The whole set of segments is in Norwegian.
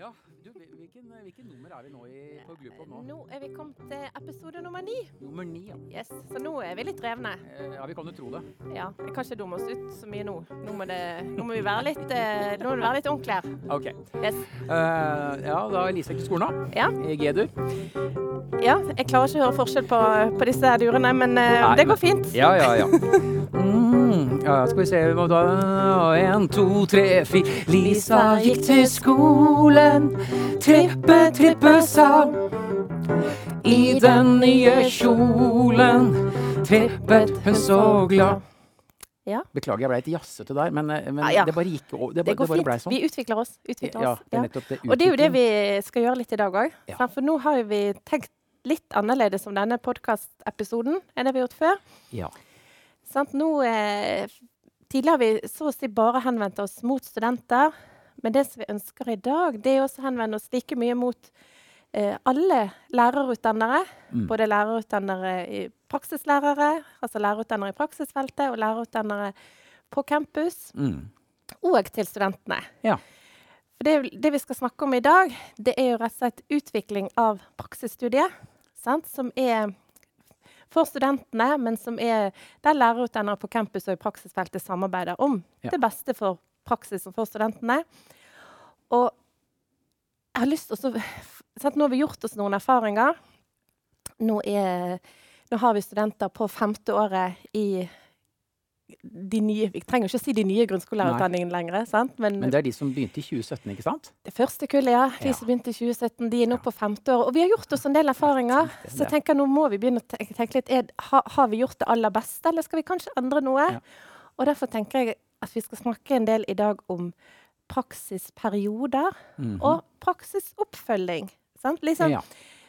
Ja, du, hvilken, hvilken nummer er vi nå i, på Glupod nå? Nå er vi kommet til episode nummer ni. Nummer ni, ja. Yes, Så nå er vi litt revne. Eh, Ja, vi kan jo tro det. Ja, Vi kan ikke dumme oss ut så mye nå. Nå må, det, nå må vi være litt, eh, nå må det være litt ordentlig her. Ok. Yes. Uh, ja, da er Lise til skolen, da. Ja. I G-dur. ja, jeg klarer ikke å høre forskjell på, på disse durene, men uh, Nei, det går fint. Ja, ja, ja. Mm, ja, skal vi se da En, to, tre, fire. Lisa gikk til skolen. Trippe, trippe, sa. I den nye kjolen trippet hun så glad. Ja. Beklager, jeg ble litt jazzete der, men, eh, men Ja, ja. det bare gikk over. Det, Det går det fint. sånn. Vi utvikler oss. Utvikler oss. det det. Og det er jo det vi skal gjøre litt i dag òg. For nå har vi tenkt litt annerledes om denne podkastepisoden enn det vi har gjort før. Ja. Sant? Nå, eh, tidligere har vi så å si bare henvendt oss mot studenter. Men det som vi ønsker i dag, det er også å henvende oss like mye mot eh, alle lærerutdannere. Mm. Både lærerutdannere i praksislærere, altså lærerutdannere i praksisfeltet, og lærerutdannere på campus, Mm. og til studentene. Ja. Det, det vi skal snakke om i dag, det er jo rett og slett utvikling av praksisstudiet. Sant? Som er for studentene, men som er der lærerutdannere på campus og i praksisfeltet samarbeider om Ja. det beste for praksis og for studentene. Og jeg har lyst til å Nå har vi gjort oss noen erfaringer. Nå, er, nå har vi studenter på femte året i de nye Vi trenger ikke å si de nye grunnskolelærerutdanningene lenger. Sant? Men, Men det er de som begynte i 2017, ikke sant? det første kullet, ja. De Ja. som begynte i 2017, de er nå Ja. på femte år. Og vi har gjort oss en del erfaringer. det, Så jeg tenker nå må vi begynne å tenke, tenke litt er, ha, Har vi gjort det aller beste, eller skal vi kanskje endre noe? Ja. Og derfor tenker jeg at vi skal snakke en del i dag om praksisperioder Mhm. og praksisoppfølging. Sant? Liksom, ja.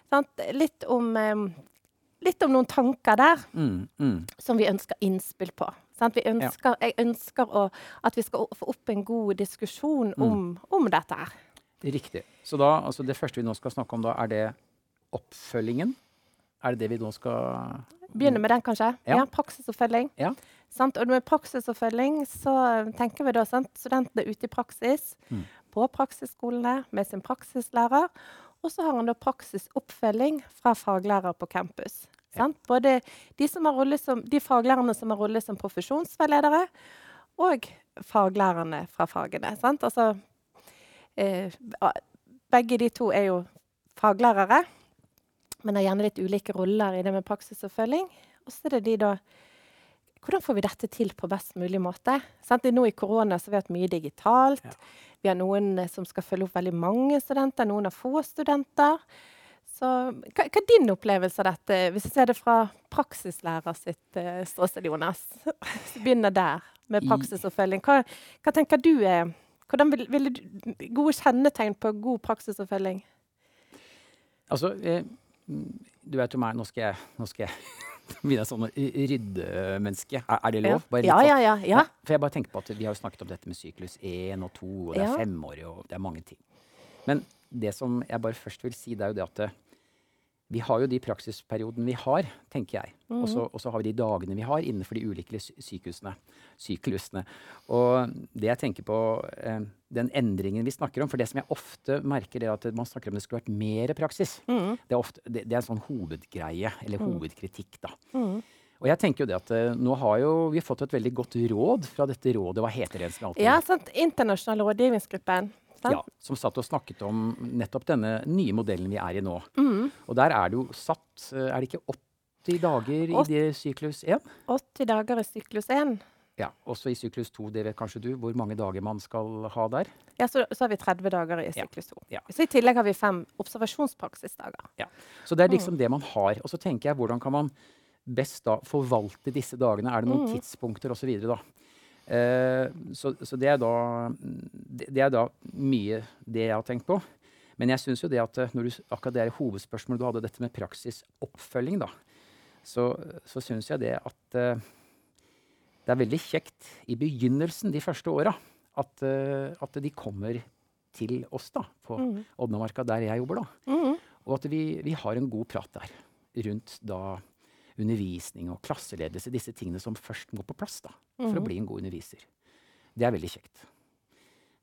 sant? Litt, om, um, litt om noen tanker der Mm, mm. som vi ønsker innspill på. Sant? Vi ønsker, Jeg ønsker å, at vi skal få opp en god diskusjon Mm. om, om dette her. Riktig. Så da, altså det første vi nå skal snakke om, da, er det oppfølgingen? Er det det vi nå skal Begynne med den, kanskje. Ja. Ja, Praksisoppfølging. Ja. Sant? Og med praksisoppfølging så eh, tenker vi da sant? studentene ute i praksis Mm. på praksisskolene med sin praksislærer. Og så har han da praksisoppfølging fra faglærer på campus. Ja. Sant? Både de, som har rolle som, de faglærerne som har rolle som profesjonsveiledere, og faglærerne fra fagene. Sant? Altså, eh, begge de to er jo faglærere, men har gjerne litt ulike roller i det med praksis Og følging. så er det de da Hvordan får vi dette til på best mulig måte? Sant? Nå I korona har vi hatt mye digitalt. Ja. Vi har noen eh, som skal følge opp veldig mange studenter, noen har få studenter. Så hva, hva er din opplevelse av dette, hvis jeg ser det fra praksislærer sitt uh, ståsted, Jonas? Begynner der, med praksisoppfølging. Hva, hva tenker du er hvordan vil, vil du, Gode kjennetegn på god praksisoppfølging? Altså, eh, du vet jo meg, nå skal jeg, nå skal jeg begynne sånn ry- ryddemenneske. Er, er det lov? Bare Ja, sånn- ja, ja. ja. For jeg bare tenker på at vi har jo snakket om dette med syklus 1 og 2, og det er Ja. femårig, og det er mange ting. Men det som jeg bare først vil si, det er jo det at eh, vi har jo de praksisperiodene vi har, tenker jeg. Og så- Og så har vi de dagene vi har innenfor de ulike sykehusene, syklusene. Og det jeg tenker på, eh, den endringen vi snakker om, for det som jeg ofte merker, er at man snakker om det skulle vært mer praksis. Mm. Det, er ofte, det, det er en sånn hovedgreie, eller hovedkritikk, da. Mm. Og jeg tenker jo det at eh, nå har jo vi fått et veldig godt råd fra dette rådet, hva heter det som alltid ja sant? Internasjonal rådgivningsgruppen. Ja, som satt og snakket om nettopp denne nye modellen vi er i nå. Mm. Og der er det jo satt eh, Er det ikke 80 dager i det syklus 1? 80 dager i syklus 1. Ja, også i syklus 2, det vet kanskje du hvor mange dager man skal ha der? Ja, så, så har vi 30 dager i syklus 2. ja. Så i tillegg har vi fem observasjonspraksisdager. Ja, Så det er liksom det man har. Og så tenker jeg, hvordan kan man best da forvalte disse dagene? Er det noen tidspunkter osv. da? Eh, så, så det er da det, er da mye det jeg har tenkt på. Men jeg syns jo det at eh, når du, akkurat det er hovedspørsmålet du hadde, dette med praksisoppfølging, da, så, så syns jeg det at eh, det er veldig kjekt i begynnelsen, de første åra, at, at de kommer til oss da, på Mm. Odnamarka, der jeg jobber. da. Mm. Og at vi, vi har en god prat der rundt da undervisning og klasseledelse, disse tingene som først må på plass da, for å Mhm. bli en god underviser. Det er veldig kjekt.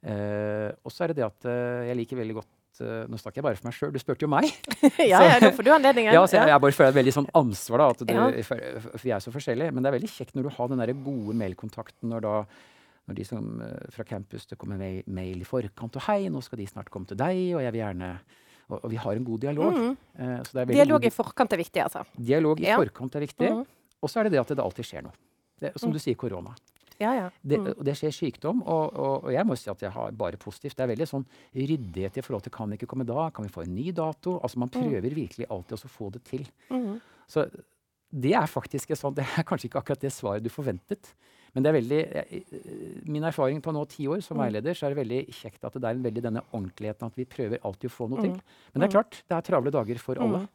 Uh, og så er det det at uh, jeg liker veldig godt uh, Nå snakker jeg bare for meg sjøl, du spurte jo meg. ja, ja, nå får du anledningen. ja, så jeg, jeg bare føler et veldig sånn ansvar, da. At du, Ja. for, for vi er så forskjellige. Men det er veldig kjekt når du har den der gode mailkontakten når da når de som eh, fra campus det kommer mail, mail i forkant og 'Hei, nå skal de snart komme til deg', og jeg vil gjerne Og, og vi har en god dialog. Mm. Uh, er Dialog god i forkant er viktig, altså. dialog i Ja. forkant er viktig. Mm. Og så er det det at det alltid skjer noe. Det, som Mm. du sier, korona. Ja, ja. Det, Mm. det skjer sykdom, og, og, og jeg må si at jeg har bare positivt. Det er veldig sånn ryddighet i forhold til kan vi ikke komme da, kan vi få en ny dato? Altså Man prøver virkelig alltid å få det til. Så det er faktisk et sånt, det er kanskje ikke akkurat det svaret du forventet. Men det er veldig, min erfaring på nå ti år som Mm. veileder, så er det veldig kjekt at det er en veldig denne ordentligheten at vi prøver alltid å få noe til. Mm. Men det er klart, det er travle dager for alle.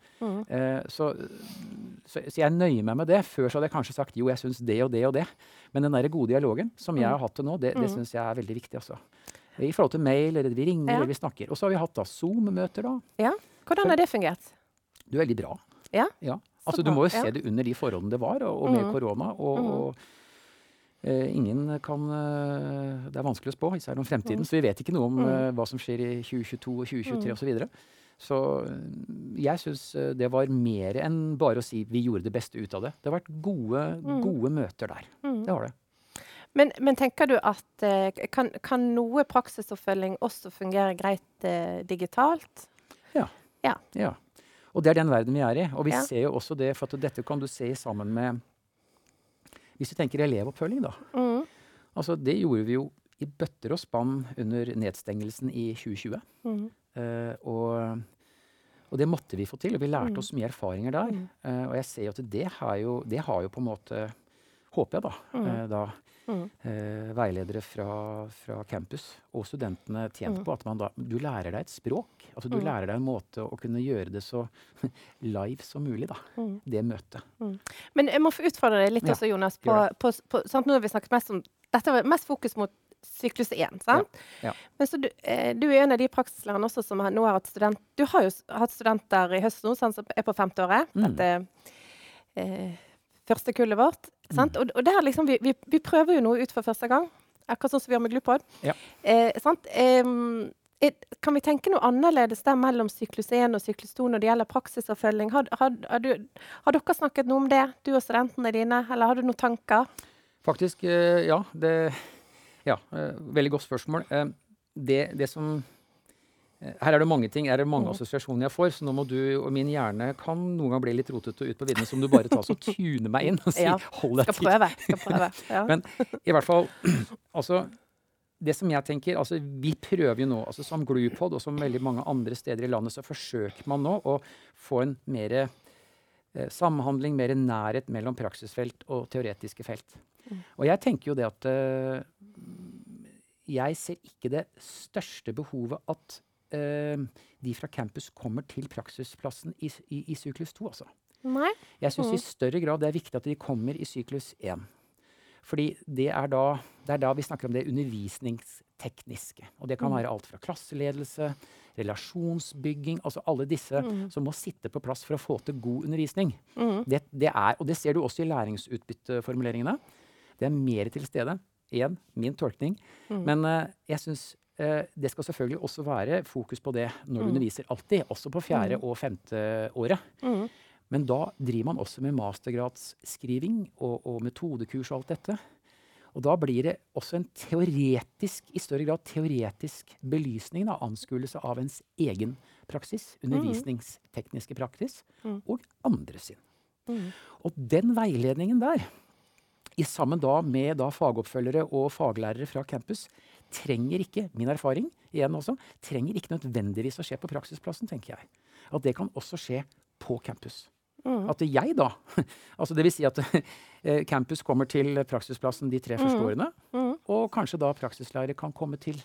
Eh, så, så, så jeg nøyer meg med det. Før så hadde jeg kanskje sagt jo, jeg syns det og det og det. Men den der gode dialogen som jeg Mm. har hatt til nå, det, det Mm. syns jeg er veldig viktig. altså. I forhold til mail, eller vi ringer Ja. eller vi snakker. Og så har vi hatt da Zoom-møter, da. Ja. Hvordan har det fungert? Er veldig bra. Ja, ja. Altså, så du må jo se det under de forholdene det var, og, og med korona. Og, og eh, ingen kan eh, Det er vanskelig å spå, især om fremtiden. Mhm. Så vi vet ikke noe om Mhm. eh, hva som skjer i 2022 og 2023 mm. osv. Så, videre. så eh, jeg syns eh, det var mer enn bare å si vi gjorde det beste ut av det. Det har vært gode, gode møter der. Det har det. Men, men tenker du at eh, kan, kan noe praksisoppfølging også fungere greit eh, digitalt? Ja. Og det er den verden vi er i. Og vi Ja. ser jo også det, for at dette kan du se sammen med Hvis du tenker elevoppfølging, da. Mm. Altså, det gjorde vi jo i bøtter og spann under nedstengelsen i 2020. Mm. Uh, og, og det måtte vi få til, og vi lærte Mm. oss mye erfaringer der. Eh, og jeg ser jo at det har jo, det har jo på en måte Håper jeg, da. Mm. eh, da Mm. eh, veiledere fra, fra campus og studentene tjent Mm. på at man da Du lærer deg et språk. Altså du Mm. lærer deg en måte å kunne gjøre det så live som mulig, da. Mm. Det møtet. Men jeg må få utfordre deg litt Ja, også, Jonas. På, på, på? Nå har vi snakket mest om Dette var mest fokus mot syklus 1, sant? ja. Men så du, eh, du er en av de praksislærerne også som har, nå har hatt student... Du har jo hatt studenter i høst nå, sant, som er på femteåret. Mm. Dette eh, første kullet vårt. Mm. Og, og det er liksom, vi, vi, vi prøver jo noe ut for første gang. Akkurat sånn som vi gjør med Glupod. Ja. Eh, sant? Em, er, kan vi tenke noe annerledes der mellom syklus 1 og syklus 2 når det gjelder praksisoppfølging? Har, har, har, du, har dere snakket noe om det, du og studentene dine, eller har du noen tanker? Faktisk, eh, ja. Det, ja, eh, veldig godt spørsmål. Det, det som Her er det mange ting, her er det mange assosiasjoner jeg får, så nå må du og min hjerne kan noen gang bli litt rotete ut på viddene, så må du bare ta så tune meg inn og si Ja, 'hold deg Skal til'. prøve. Skal prøve. Ja. Men i hvert fall Altså, det som jeg tenker altså Vi prøver jo nå, altså som Glupod og som veldig mange andre steder i landet, så forsøker man nå å få en mer eh, samhandling, mer nærhet mellom praksisfelt og teoretiske felt. Mm. Og jeg tenker jo det at eh, Jeg ser ikke det største behovet at de fra campus kommer til praksisplassen i, i, i syklus 2, altså. Nei? Jeg syns Mm. i større grad det er viktig at de kommer i syklus 1. Fordi det er da, det er da vi snakker om det undervisningstekniske. Og det kan Mm. være alt fra klasseledelse, relasjonsbygging Altså alle disse Mm. som må sitte på plass for å få til god undervisning. Mm. Det, det er, og det ser du også i læringsutbytteformuleringene. Det er mer til stede. Igjen, min tolkning. Mm. Men uh, jeg syns eh, det skal selvfølgelig også være fokus på det når du Mm. underviser. Alltid. Også på fjerde Mm. og femte året. Mm. Men da driver man også med mastergradsskriving og, og metodekurs og alt dette. Og da blir det også en teoretisk, i større grad teoretisk belysning, da, anskuelse av ens egen praksis, undervisningstekniske praksis, Mm. og andre sin. Mm. Og den veiledningen der, i sammen da med da fagoppfølgere og faglærere fra campus, trenger ikke, min erfaring igjen også, trenger ikke nødvendigvis å skje på praksisplassen, tenker jeg. At det kan også skje på campus. Mm. At jeg da, altså det vil si at eh, campus kommer til praksisplassen de tre første Mm. årene, Mm. og kanskje da praksislærer kan komme til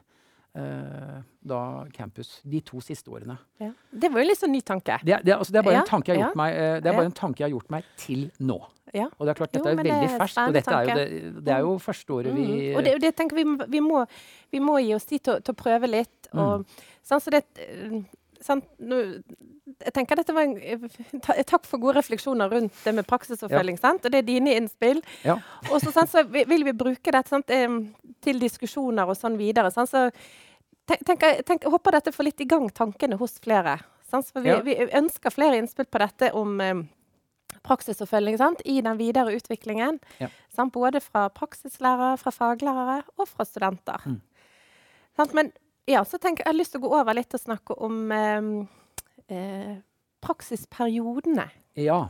da campus de to siste årene. Ja. Det var jo litt sånn ny tanke. Det, det, altså det er bare Ja, en tanke jeg har ja, gjort meg, eh, det er bare en tanke jeg har gjort meg til nå. Ja. Og det er klart, Jo, dette er jo veldig er ferskt, og dette er jo det, det er jo første året vi Mm. Og det, det tenker vi, vi, må, vi må gi oss tid til, å- til å prøve litt. Mm. Og, sant, så det, eh, sant, nå, jeg tenker dette var en, Takk for gode refleksjoner rundt det med praksisoppfølging. Sant? Og det er dine innspill. Ja. Og så, sant, så vil vi bruke dette sant, til diskusjoner og sånn videre. Sant? Så tenk, tenk, håper dette får litt i gang tankene hos flere. sant? For vi, Ja. vi ønsker flere innspill på dette om eh, praksisoppfølging sant? i den videre utviklingen. Ja. Sant? Både fra praksislærere, fra faglærere og fra studenter. Mm. Sant? Men ja, så tenk, jeg har lyst til å gå over litt og snakke om eh, eh, praksisperiodene. Ja.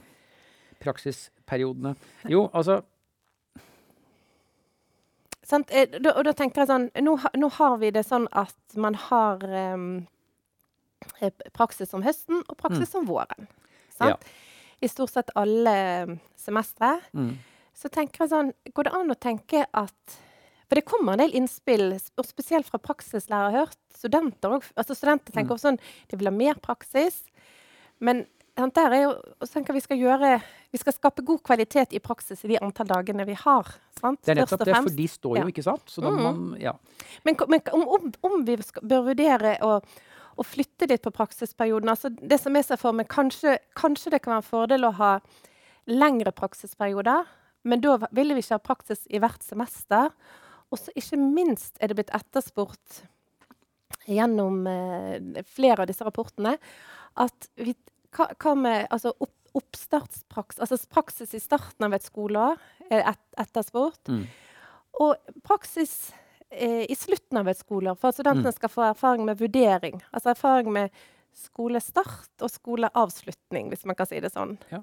Praksisperiodene. Jo, altså Sant? Eh, da, og da tenker jeg sånn nå, nå har vi det sånn at man har eh, praksis om høsten og praksis om våren. Sant? I stort sett alle em, semestre. mm. Så tenker jeg sånn Går det an å tenke at For det kommer en del innspill, og spesielt fra praksislærere. Hørt studenter. Altså studenter tenker Mm. sånn De vil ha mer praksis. Men der er jo tenker vi skal gjøre Vi skal skape god kvalitet i praksis i de antall dagene vi har. Sant? Det er nettopp det, for de står jo, Ja. ikke sant? Mm. man Ja. Men, men om, om, vi skal, bør vurdere å, å flytte litt på praksisperioden altså Det som jeg ser for meg, kanskje, kanskje det kan være en fordel å ha lengre praksisperioder. Men da ville vil vi ikke ha praksis i hvert semester. Og så ikke minst er det blitt etterspurt gjennom eh, flere av disse rapportene at vi, hva, hva med altså opp, oppstartspraksis Altså praksis i starten av et skoleår er et, etterspurt. Mm. Og praksis eh, i slutten av et skoleår, for at studentene skal få erfaring med vurdering. Altså erfaring med skolestart og skoleavslutning, hvis man kan si det sånn. Ja.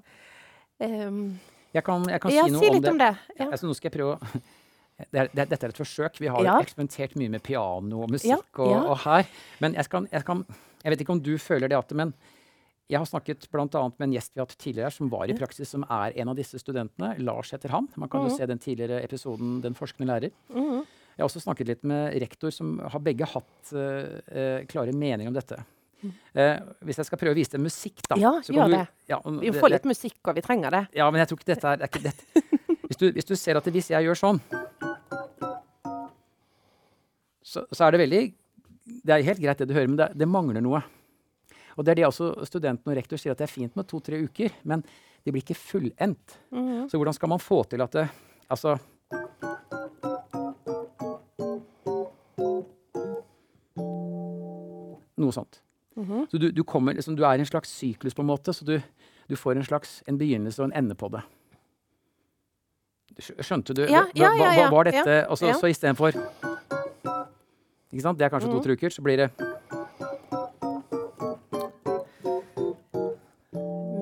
Um, Jeg kan, jeg kan ja, si noe si om det. om det. Ja. Altså, nå skal jeg prøve å det er, det, Dette er et forsøk. Vi har Ja. eksperimentert mye med piano og musikk og, og her. Men jeg, skal, jeg, kan, jeg vet ikke om du føler det, Atte, men jeg har snakket bl.a. med en gjest vi har hatt tidligere, som var i praksis, som er en av disse studentene. Lars heter han. Man kan jo Mhm. se den tidligere episoden 'Den forskende lærer'. Mm. Jeg har også snakket litt med rektor, som har begge hatt uh, uh, klare meninger om dette. Uh, hvis jeg skal prøve å vise deg musikk, da Mm. Ja, så gjør du- det. Ja, um, Vi får litt musikk, og vi trenger det. ja, men jeg tror ikke dette er, er ikke. Hvis du, hvis du ser at hvis jeg gjør sånn, så, så er det veldig Det er helt greit det du hører, men det, det mangler noe. Og det er det også studenten og rektor sier at det er fint med to-tre uker, men det blir ikke fullendt. Mhm. Så hvordan skal man få til at det Altså Noe sånt. Mhm. Så du, du, kommer, liksom, du er i en slags syklus, på en måte, så du, du får en slags en begynnelse og en ende på det. Skjønte du? Ja, ja, ja, ja, var dette? ja, Og så, ja. så istedenfor Ikke sant? Det er kanskje mm. to-tre uker, så blir det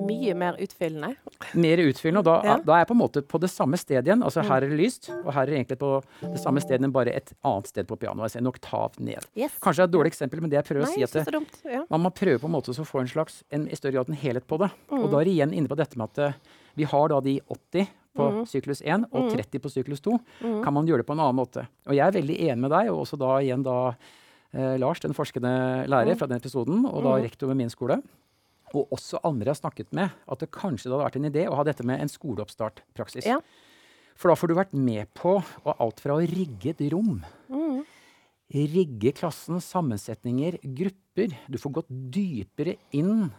Mye mer utfyllende. mer utfyllende. Og da, Ja. da er jeg på en måte på det samme stedet igjen. Altså Mm. Her er det lyst, og her er det egentlig på det samme stedet, men bare et annet sted på pianoet. Altså en oktav ned. Yes. Kanskje det er et dårlig eksempel, men det jeg prøver Nei, å si at det, dumt. Ja. man må prøve på en måte å få en slags, en, i større grad en helhet på det. Og Mm. da er det igjen inne på dette med at eh, vi har da de 80 på Mm. syklus 1 og Mm. 30 på syklus 2. Mm. Kan man gjøre det på en annen måte? Og jeg er veldig enig med deg, og også da igjen da eh, Lars, den forskende lærer Mm. fra den episoden, og da Mm. rektor ved min skole. Og også andre jeg har snakket med, at det kanskje det hadde vært en idé å ha dette med en skoleoppstartpraksis. Ja. For da får du vært med på og alt fra å rigge et rom, mm. rigge klassen, sammensetninger, grupper. Du får gått dypere inn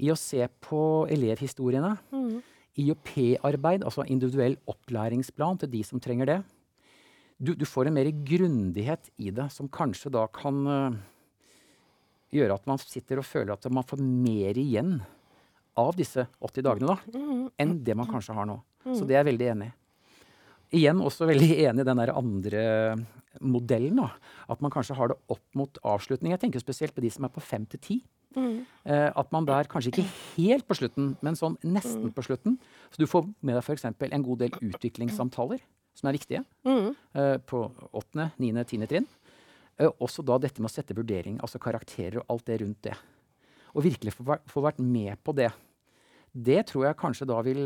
i å se på elevhistoriene. Mhm. IOP-arbeid, altså individuell opplæringsplan til de som trenger det. Du, du får en mer grundighet i det, som kanskje da kan uh, gjøre at man sitter og føler at man får mer igjen av disse 80 dagene da, enn det man kanskje har nå. Så det er jeg veldig enig i. Igjen også veldig enig i den der andre modellen. da, At man kanskje har det opp mot avslutning. Jeg tenker spesielt på de som er på fem til ti. Mhm. Eh, at man der kanskje ikke helt på slutten, men sånn Mm. nesten på slutten. Så du får med deg f.eks. en god del utviklingssamtaler som er viktige. mm. eh, på åttende, niende, tiende trinn. Eh, også da dette med å sette vurdering, altså karakterer og alt det rundt det. Og virkelig få, vært- med på det. Det tror jeg kanskje da vil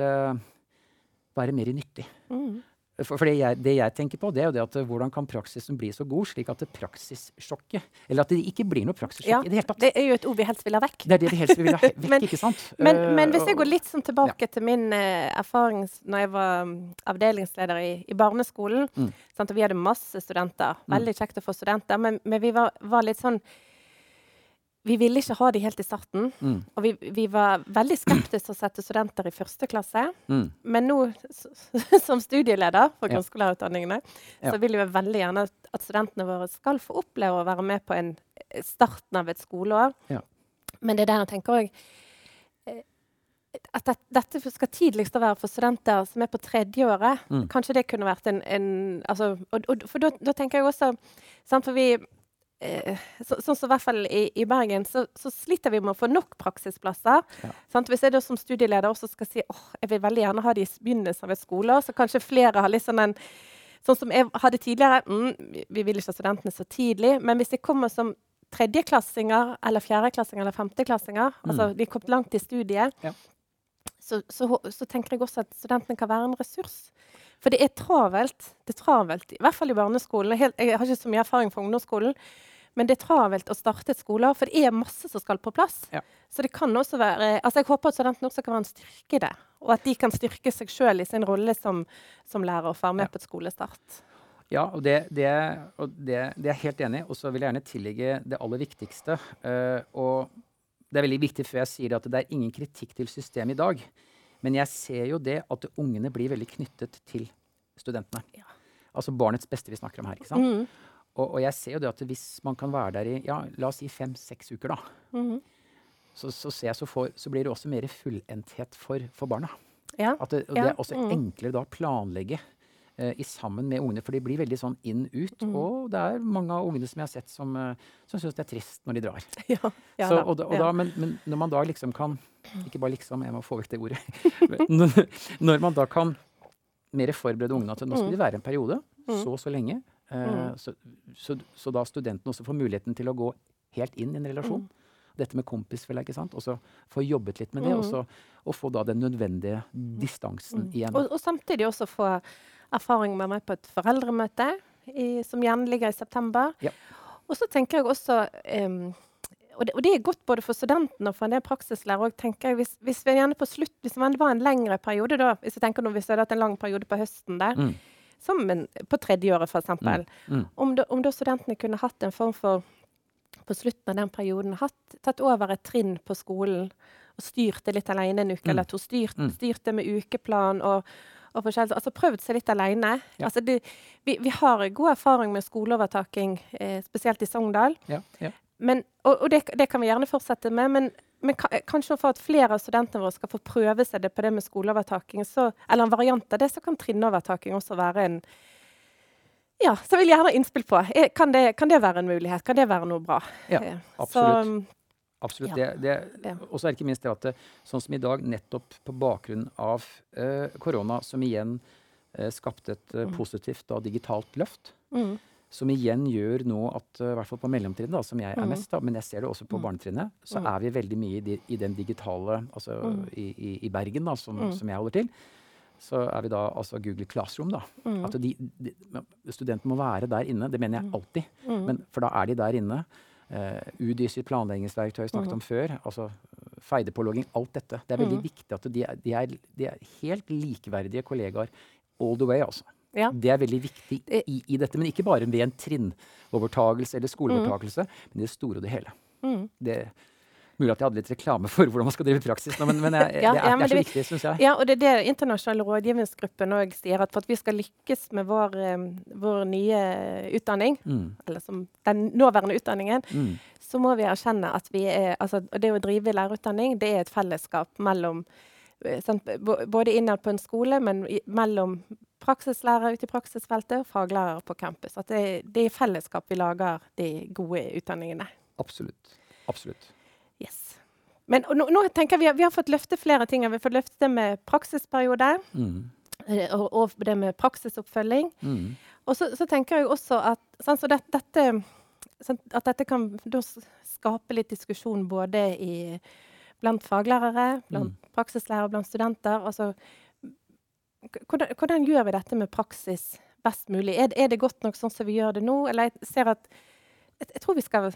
være mer nyttig. Mhm. For, for det, jeg, det jeg tenker på, det er jo det at eh, hvordan kan praksisen bli så god, slik at det praksissjokket Eller at det ikke blir noe praksissjokk Ja, i det hele tatt. Det er jo et ord vi helst vil ha vekk. Det er det vi helst vil ha vekk, Men- ikke sant? Men, uh, men hvis jeg går litt sånn tilbake til min uh, erfaring når jeg var mm, avdelingsleder i, i barneskolen. Mm. Sant, og vi hadde masse studenter. Mm. Veldig kjekt å få studenter. Men, men vi var, var litt sånn vi ville ikke ha de helt i starten. Mm. Og vi, vi var veldig skeptiske til å sette studenter i første klasse. Mm. Men nå, som studieleder for grunnskolelærerutdanningene, Ja. så vil vi veldig gjerne at, at studentene våre skal få oppleve å være med på en, starten av et skoleår. Ja. Men det er der jeg tenker òg at det, dette skal tidligst være for studenter som er på tredjeåret. Mm. Kanskje det kunne vært en, en altså, og, og, For da, tenker jeg også sant, For vi eh, så, Sånn som i hvert fall i, i Bergen, så, så sliter vi med å få nok praksisplasser. Ja. Sant? Hvis jeg da som studieleder også skal si åh, jeg vil veldig gjerne ha det i begynnelsen av et skoleår, så kanskje flere har litt sånn en Sånn som jeg hadde tidligere. Mm, vi- vi vil ikke ha studentene så tidlig. Men hvis de kommer som tredjeklassinger eller fjerdeklassinger eller femteklassinger, altså de er kommet langt i studiet, Ja. så, så, så tenker jeg også at studentene kan være en ressurs. For det er travelt. Det er travelt, I hvert fall i barneskolen. Helt, jeg har ikke så mye erfaring fra ungdomsskolen. Men det er travelt å starte et skoleår, for det er masse som skal på plass. Ja. Så det kan også være, altså jeg håper at studentene også kan være en styrke i det. Og at de kan styrke seg sjøl i sin rolle som, som lærer og være med Ja. på et skolestart. Ja, og det, det, og det, det er jeg helt enig i. Og så vil jeg gjerne tillegge det aller viktigste. Uh, og det er veldig viktig før jeg sier at det er ingen kritikk til systemet i dag. Men jeg ser jo det at ungene blir veldig knyttet til studentene. Ja. Altså barnets beste vi snakker om her. ikke sant? Mm. Og, og jeg ser jo det at hvis man kan være der i ja, la oss si fem-seks uker, da, Mhm. så, så, ser jeg så, for, så blir det også mer fullendthet for, for barna. Ja. At det, og det er også mm. enklere da å planlegge eh, i sammen med ungene, for de blir veldig sånn inn-ut. Mm. Og det er mange av ungene som jeg har sett som, uh, som syns det er trist når de drar. ja. ja så, og da, og da, men, men når man da liksom kan Ikke bare liksom, jeg må få vekk det ordet. Når man da kan mer forberede ungene til nå skal Mm. de være en periode, Mm. så så lenge, eh, Mm. så, så, så da studenten også får muligheten til å gå helt inn i en relasjon. Dette med kompisfella. Og så få jobbet litt med det, og, Mm. så, og få da den nødvendige distansen igjen. Og, og samtidig også få erfaring med meg på et foreldremøte, i, som gjerne ligger i september. Ja. Og så tenker jeg også um, og, det, og det er godt både for studentene og for en del praksislærere. tenker jeg, Hvis, hvis vi gjerne på slutt, hvis det var en lengre periode, da, hvis jeg tenker nå, hvis vi hadde hatt en lang periode på høsten der, Mm. Som en, på tredjeåret f.eks., Mm. Mm. om, da- om da studentene kunne hatt en form for på slutten av den perioden hatt, tatt over et trinn på skolen og styrt det litt alene en uke Mm. eller to. Styrt, styrte styrt det med ukeplan og, og forskjellig. Altså prøvd seg litt alene. Ja. Altså det, vi, vi har god erfaring med skoleovertaking, eh, spesielt i Sogndal. Ja, ja. Men, og og det, det kan vi gjerne fortsette med. Men, men kanskje for at flere av studentene våre skal få prøve seg det på det med skoleovertaking, så, eller en variant av det, så kan trinnovertaking også være en Ja, så vil jeg gjerne ha innspill på. Er, kan, det, kan det være en mulighet? Kan det være noe bra? Ja, Eh, absolutt. Så, Absolutt. Ja. Det, det, Og så er det ikke minst det at det, sånn som i dag, nettopp på bakgrunn av korona, korona, som igjen uh, skapte et eh, Mm. positivt da, digitalt løft, mm, som igjen gjør nå at, eh, i hvert fall på mellomtrinnet, da, som jeg er Mm. mest da, men jeg ser det også på Mm. barnetrinnet, så Mm. er vi veldig mye i, de, i den digitale Altså i, i, i Bergen, da, som, som jeg holder til. Så er vi da altså Google Classroom, da. At de, de, studenten må være der inne. Det mener jeg alltid. Men, for da er de der inne. Uh, UDI sitt planleggingsverktøy snakket om før. altså Feidepålogging. Alt dette. Det er veldig viktig at de er, de, er, de er helt likeverdige kollegaer all the way. altså. Ja. Det er veldig viktig i, i dette. Men ikke bare ved en trinnovertagelse eller skoleovertagelse, men i det store og det hele. Mm. Det Mulig at jeg hadde litt reklame for hvordan man skal drive praksis nå, men, men jeg, Ja, det er, ja, men det er så viktig, syns jeg. Ja, og det er det internasjonale rådgivningsgruppen òg sier, at for at vi skal lykkes med vår, eh, vår nye utdanning, Mm, eller som den nåværende utdanningen, mm, så må vi erkjenne at vi er, altså, det å drive lærerutdanning det er et fellesskap mellom både innad på en skole, men i, mellom praksislærere ute i praksisfeltet og faglærere på campus. At det, det er i fellesskap vi lager de gode utdanningene. absolutt. Absolutt. Yes. Men nå, nå tenker jeg vi har, vi har fått løfte flere ting. Vi har fått løfte det med praksisperiode Mm, eh, og, og det med praksisoppfølging. mm, Og så, så tenker jeg også at, sant, så det, dette, at dette kan skape litt diskusjon både i, blant faglærere, blant praksislærere, blant studenter. Altså, hvordan, hvordan gjør vi dette med praksis best mulig? Er, er det godt nok sånn som vi gjør det nå? Eller jeg ser at jeg, jeg tror vi skal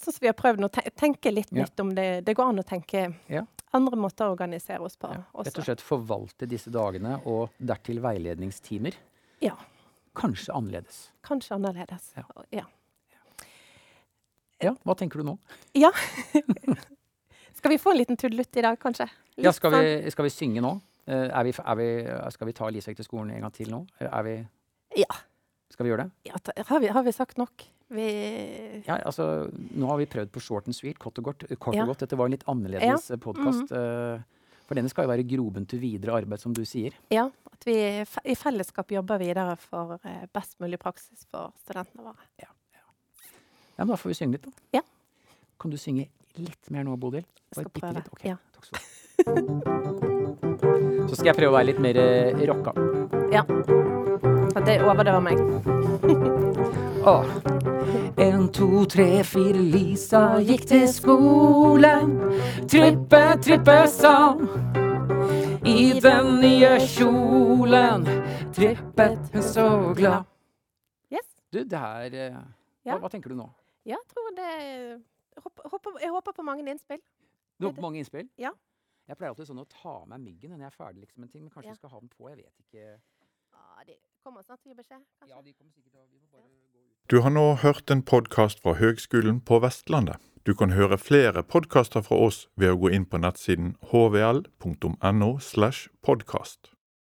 Sånn som vi har prøvd nå, tenke litt Ja. nytt om det. Det går an å tenke Ja. andre måter å organisere oss på. Ja. Rett og slett forvalte disse dagene, og dertil veiledningstimer. Ja. Kanskje annerledes. Kanskje annerledes. Ja. Ja. Ja, hva tenker du nå? Ja. skal vi få en liten tuddelutt i dag, kanskje? Litt Ja, skal sånn- vi, skal vi synge nå? Eh, er vi, er vi, skal vi ta Lisek til skolen en gang til nå? Er vi Ja. Skal vi gjøre det? Ja, ta- har, vi, har vi sagt nok? Vi Ja, altså, nå har vi prøvd på short and sweet, kort og godt. Kort Ja. og godt. Dette var en litt annerledes ja. podkast. for denne skal jo være groben til videre arbeid, som du sier. Ja, at vi i fellesskap jobber videre for eh, best mulig praksis for studentene våre. Ja, ja. Ja, men Da får vi synge litt, da. Ja. Kan du synge litt mer nå, Bodil? Bare skal prøve. litt? Okay. Ja. takk skal du ha. Så skal jeg prøve å være litt mer eh, rocka. For det overdøver meg. Åh. En, to, tre, fire, Lisa gikk til skolen. Trippe, trippe sang. I den nye kjolen trippet hun så glad. Yes. Du, det her eh, Ja. hva, hva tenker du nå? Ja, jeg tror det håper, håper, Jeg håper på mange innspill. Du håper på mange innspill? Ja. Jeg pleier alltid sånn å ta meg myggen når jeg er ferdig liksom, med en ting, men kanskje Ja. jeg skal ha den på. Jeg vet ikke. Ja, de kommer snart til å gi beskjed. kanskje? Ja, de kommer sikkert til å Vi får bare gå ut. Du har nå hørt en podkast fra Høgskolen på Vestlandet. Du kan høre flere podkaster fra oss ved å gå inn på nettsiden hvl.no slash podkast.